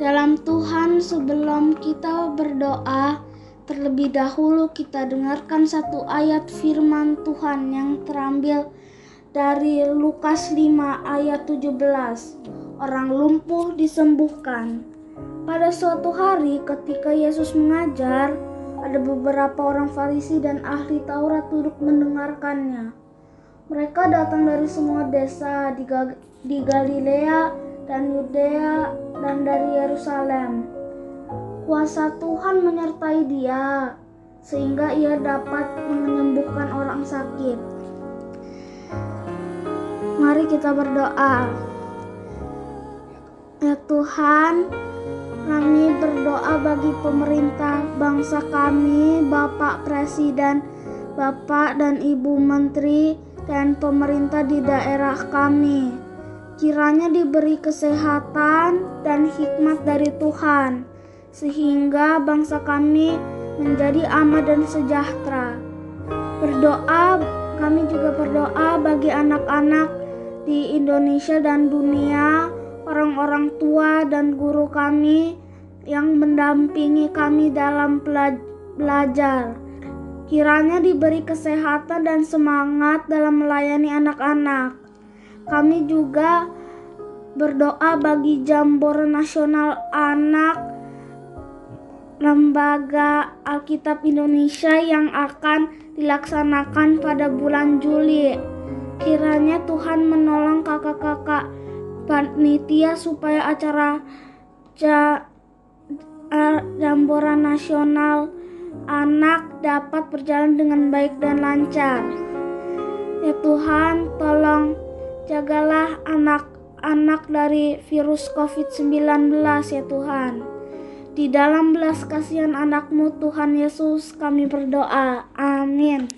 dalam Tuhan sebelum kita berdoa, terlebih dahulu kita dengarkan satu ayat firman Tuhan yang terambil dari Lukas 5 ayat 17. Orang lumpuh disembuhkan. Pada suatu hari ketika Yesus mengajar, ada beberapa orang Farisi dan ahli Taurat duduk mendengarkannya. Mereka datang dari semua desa di, Galilea dan Yudea dan dari Yerusalem. Kuasa Tuhan menyertai dia sehingga ia dapat menyembuhkan orang sakit. Mari kita berdoa. Ya Tuhan, kami berdoa bagi pemerintah bangsa kami, Bapak Presiden, Bapak dan Ibu Menteri, dan pemerintah di daerah kami. Kiranya diberi kesehatan dan hikmat dari Tuhan, sehingga bangsa kami menjadi aman dan sejahtera. Berdoa, kami juga berdoa bagi anak-anak di Indonesia dan dunia orang-orang tua dan guru kami yang mendampingi kami dalam belajar. Kiranya diberi kesehatan dan semangat dalam melayani anak-anak. Kami juga berdoa bagi Jambor Nasional Anak Lembaga Alkitab Indonesia yang akan dilaksanakan pada bulan Juli. Kiranya Tuhan menolong kakak-kakak panitia supaya acara ja, Jamboran Nasional Anak dapat berjalan dengan baik dan lancar. Ya Tuhan, tolong jagalah anak-anak dari virus COVID-19 ya Tuhan. Di dalam belas kasihan anakmu Tuhan Yesus kami berdoa. Amin.